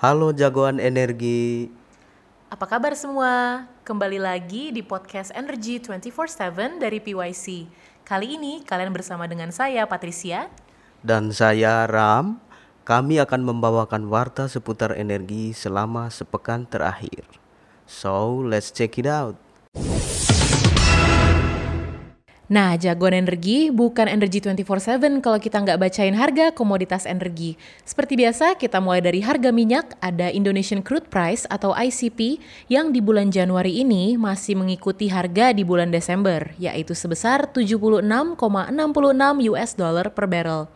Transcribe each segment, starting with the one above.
Halo jagoan energi. Apa kabar semua? Kembali lagi di podcast Energy 24/7 dari PYC. Kali ini kalian bersama dengan saya Patricia Dan saya Ram. Kami akan membawakan warta seputar energi selama sepekan terakhir. So, let's check it out. Nah, jagoan energi bukan energi 24/7 kalau kita nggak bacain harga komoditas energi. Seperti biasa, kita mulai dari harga minyak, ada Indonesian Crude Price atau ICP yang di bulan Januari ini masih mengikuti harga di bulan Desember, yaitu sebesar 76,66 US dollar per barrel.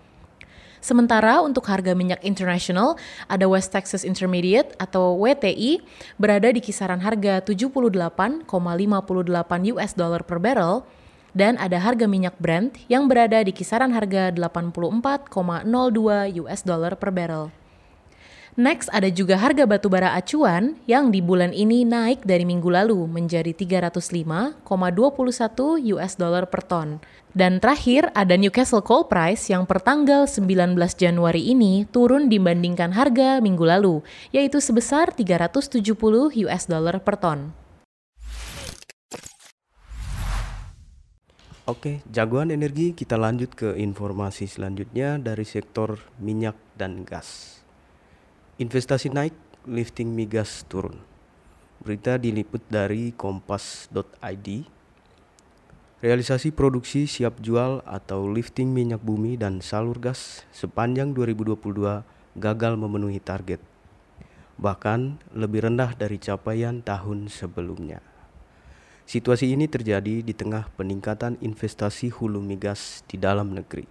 Sementara untuk harga minyak internasional, ada West Texas Intermediate atau WTI berada di kisaran harga 78,58 US dollar per barrel dan ada harga minyak Brent yang berada di kisaran harga 84,02 US dollar per barrel. Next ada juga harga batu bara acuan yang di bulan ini naik dari minggu lalu menjadi 305,21 US dollar per ton. Dan terakhir ada Newcastle Coal Price yang per tanggal 19 Januari ini turun dibandingkan harga minggu lalu, yaitu sebesar 370 US dollar per ton. Oke, jagoan energi kita lanjut ke informasi selanjutnya dari sektor minyak dan gas. Investasi naik, lifting migas turun. Berita diliput dari kompas.id. Realisasi produksi siap jual atau lifting minyak bumi dan salur gas sepanjang 2022 gagal memenuhi target. Bahkan lebih rendah dari capaian tahun sebelumnya. Situasi ini terjadi di tengah peningkatan investasi hulu migas di dalam negeri.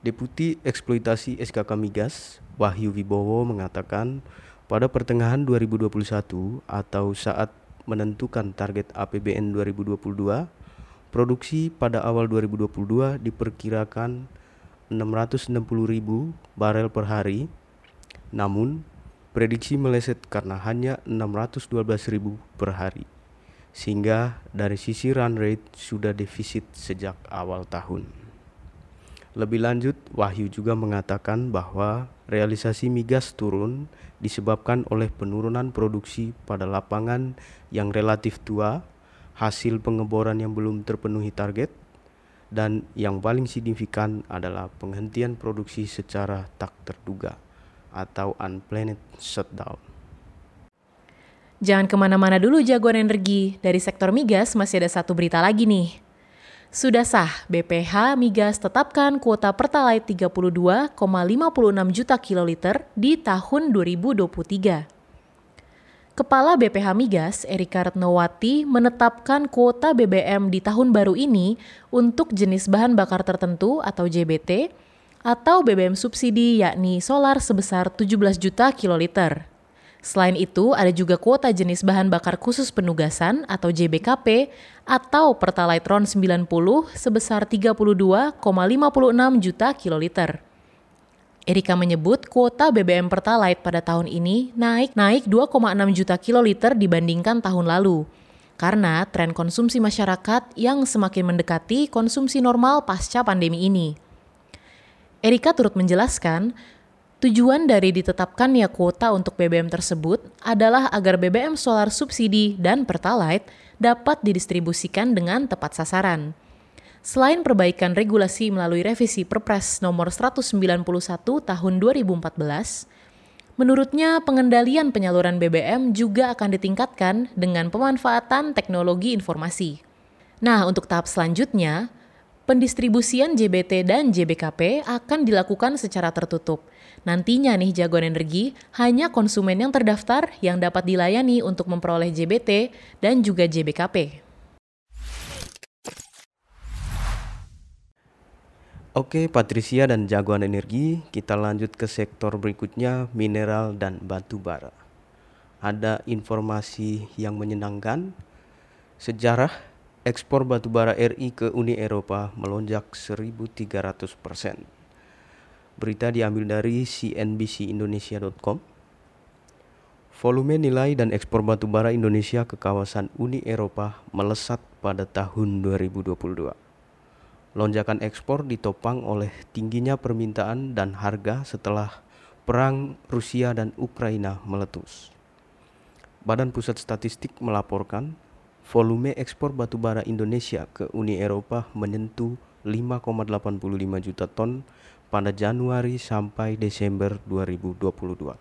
Deputi Eksploitasi SKK Migas, Wahyu Wibowo mengatakan pada pertengahan 2021 atau saat menentukan target APBN 2022, produksi pada awal 2022 diperkirakan 660 ribu barel per hari, namun prediksi meleset karena hanya 612 ribu per hari, sehingga dari sisi run rate sudah defisit sejak awal tahun. Lebih lanjut, Wahyu juga mengatakan bahwa realisasi migas turun disebabkan oleh penurunan produksi pada lapangan yang relatif tua, hasil pengeboran yang belum terpenuhi target, dan yang paling signifikan adalah penghentian produksi secara tak terduga atau unplanned shutdown. Jangan ke mana-mana dulu jagoan energi, dari sektor migas masih ada satu berita lagi nih. Sudah sah, BPH Migas tetapkan kuota Pertalite 32,56 juta kiloliter di tahun 2023. Kepala BPH Migas, Erika Retnowati, menetapkan kuota BBM di tahun baru ini untuk jenis bahan bakar tertentu atau JBT atau BBM subsidi yakni solar sebesar 17 juta kiloliter. Selain itu, ada juga kuota jenis bahan bakar khusus penugasan atau JBKP atau Pertalite RON 90 sebesar 32,56 juta kiloliter. Erika menyebut kuota BBM Pertalite pada tahun ini naik naik 2,6 juta kiloliter dibandingkan tahun lalu. Karena tren konsumsi masyarakat yang semakin mendekati konsumsi normal pasca pandemi ini. Erika turut menjelaskan, Tujuan dari ditetapkannya kuota untuk BBM tersebut adalah agar BBM solar subsidi dan Pertalite dapat didistribusikan dengan tepat sasaran. Selain perbaikan regulasi melalui revisi Perpres nomor 191 tahun 2014, menurutnya pengendalian penyaluran BBM juga akan ditingkatkan dengan pemanfaatan teknologi informasi. Nah, untuk tahap selanjutnya, pendistribusian JBT dan JBKP akan dilakukan secara tertutup – Nantinya nih jagoan energi hanya konsumen yang terdaftar yang dapat dilayani untuk memperoleh JBT dan juga JBKP. Oke, Patricia dan jagoan energi, kita lanjut ke sektor berikutnya, mineral dan batu bara. Ada informasi yang menyenangkan. Sejarah ekspor batu bara RI ke Uni Eropa melonjak 1300 persen Berita diambil dari cnbcindonesia.com. Volume nilai dan ekspor batu bara Indonesia ke kawasan Uni Eropa melesat pada tahun 2022. Lonjakan ekspor ditopang oleh tingginya permintaan dan harga setelah perang Rusia dan Ukraina meletus. Badan Pusat Statistik melaporkan volume ekspor batubara Indonesia ke Uni Eropa menyentuh 5,85 juta ton pada Januari sampai Desember 2022.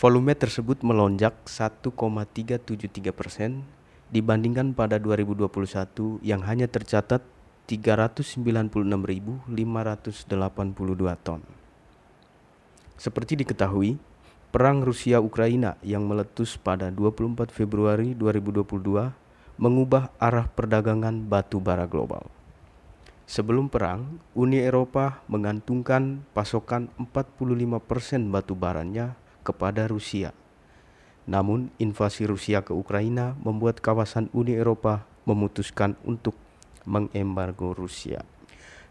Volume tersebut melonjak 1,373 persen dibandingkan pada 2021 yang hanya tercatat 396.582 ton. Seperti diketahui, perang Rusia-Ukraina yang meletus pada 24 Februari 2022 mengubah arah perdagangan batu bara global. Sebelum perang, Uni Eropa mengantungkan pasokan 45% batu baranya kepada Rusia. Namun, invasi Rusia ke Ukraina membuat kawasan Uni Eropa memutuskan untuk mengembargo Rusia.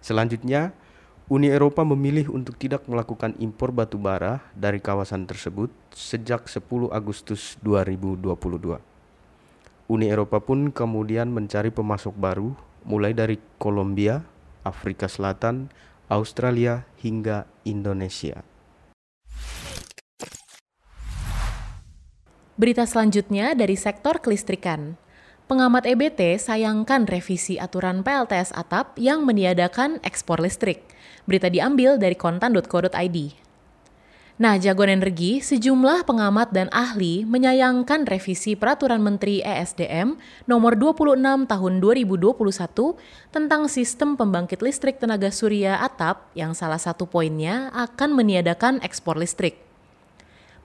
Selanjutnya, Uni Eropa memilih untuk tidak melakukan impor batu bara dari kawasan tersebut sejak 10 Agustus 2022. Uni Eropa pun kemudian mencari pemasok baru mulai dari Kolombia, Afrika Selatan, Australia hingga Indonesia. Berita selanjutnya dari sektor kelistrikan. Pengamat EBT sayangkan revisi aturan PLTS atap yang meniadakan ekspor listrik. Berita diambil dari kontan.co.id. Nah, jagoan energi, sejumlah pengamat dan ahli menyayangkan revisi Peraturan Menteri ESDM nomor 26 tahun 2021 tentang sistem pembangkit listrik tenaga surya atap yang salah satu poinnya akan meniadakan ekspor listrik.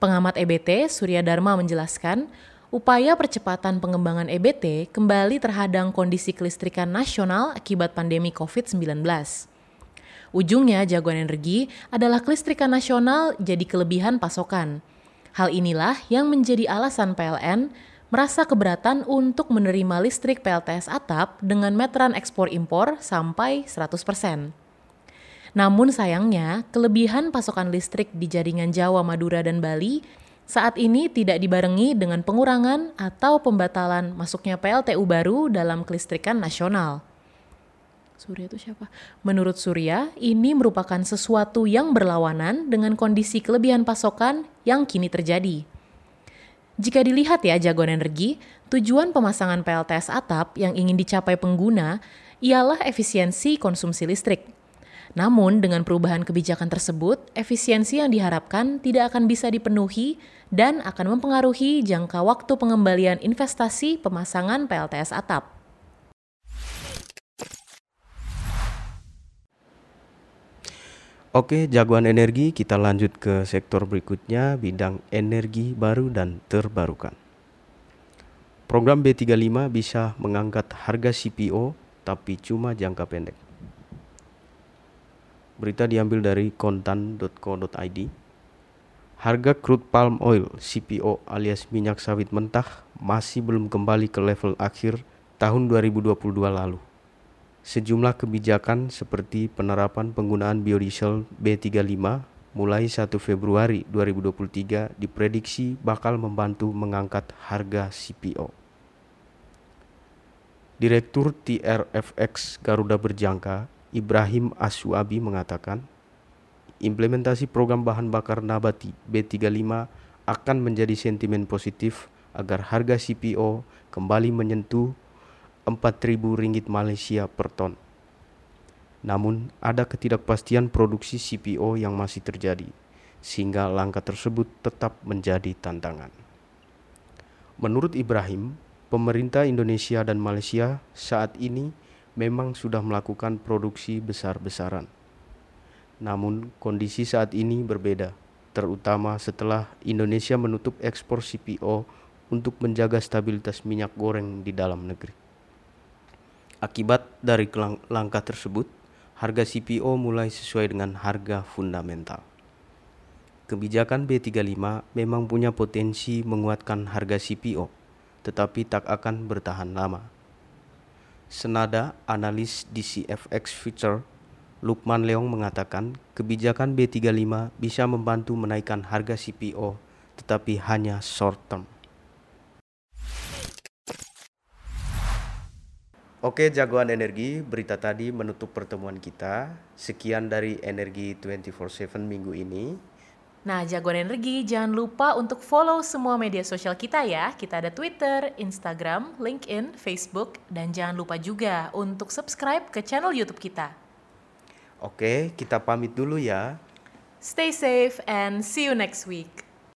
Pengamat EBT, Surya Dharma menjelaskan, upaya percepatan pengembangan EBT kembali terhadang kondisi kelistrikan nasional akibat pandemi COVID-19. Ujungnya, jagoan energi adalah kelistrikan nasional jadi kelebihan pasokan. Hal inilah yang menjadi alasan PLN merasa keberatan untuk menerima listrik PLTS atap dengan meteran ekspor impor sampai 100%. Namun sayangnya, kelebihan pasokan listrik di jaringan Jawa, Madura, dan Bali saat ini tidak dibarengi dengan pengurangan atau pembatalan masuknya PLTU baru dalam kelistrikan nasional. Surya itu siapa? Menurut Surya, ini merupakan sesuatu yang berlawanan dengan kondisi kelebihan pasokan yang kini terjadi. Jika dilihat ya jagoan energi, tujuan pemasangan PLTS atap yang ingin dicapai pengguna ialah efisiensi konsumsi listrik. Namun, dengan perubahan kebijakan tersebut, efisiensi yang diharapkan tidak akan bisa dipenuhi dan akan mempengaruhi jangka waktu pengembalian investasi pemasangan PLTS atap. Oke, jagoan energi kita lanjut ke sektor berikutnya, bidang energi baru dan terbarukan. Program B35 bisa mengangkat harga CPO tapi cuma jangka pendek. Berita diambil dari kontan.co.id. Harga crude palm oil CPO alias minyak sawit mentah masih belum kembali ke level akhir tahun 2022 lalu. Sejumlah kebijakan seperti penerapan penggunaan biodiesel B35 mulai 1 Februari 2023 diprediksi bakal membantu mengangkat harga CPO. Direktur TRFX Garuda Berjangka Ibrahim Aswabi mengatakan, implementasi program bahan bakar nabati B35 akan menjadi sentimen positif agar harga CPO kembali menyentuh 4.000 ringgit Malaysia per ton. Namun, ada ketidakpastian produksi CPO yang masih terjadi, sehingga langkah tersebut tetap menjadi tantangan. Menurut Ibrahim, pemerintah Indonesia dan Malaysia saat ini memang sudah melakukan produksi besar-besaran. Namun kondisi saat ini berbeda, terutama setelah Indonesia menutup ekspor CPO untuk menjaga stabilitas minyak goreng di dalam negeri. Akibat dari langkah tersebut, harga CPO mulai sesuai dengan harga fundamental. Kebijakan B35 memang punya potensi menguatkan harga CPO, tetapi tak akan bertahan lama Senada analis DCFX Future Lukman Leong mengatakan kebijakan B35 bisa membantu menaikkan harga CPO tetapi hanya short term. Oke jagoan energi, berita tadi menutup pertemuan kita. Sekian dari Energi 24/7 minggu ini. Nah, jagoan energi, jangan lupa untuk follow semua media sosial kita ya. Kita ada Twitter, Instagram, LinkedIn, Facebook, dan jangan lupa juga untuk subscribe ke channel YouTube kita. Oke, kita pamit dulu ya. Stay safe and see you next week.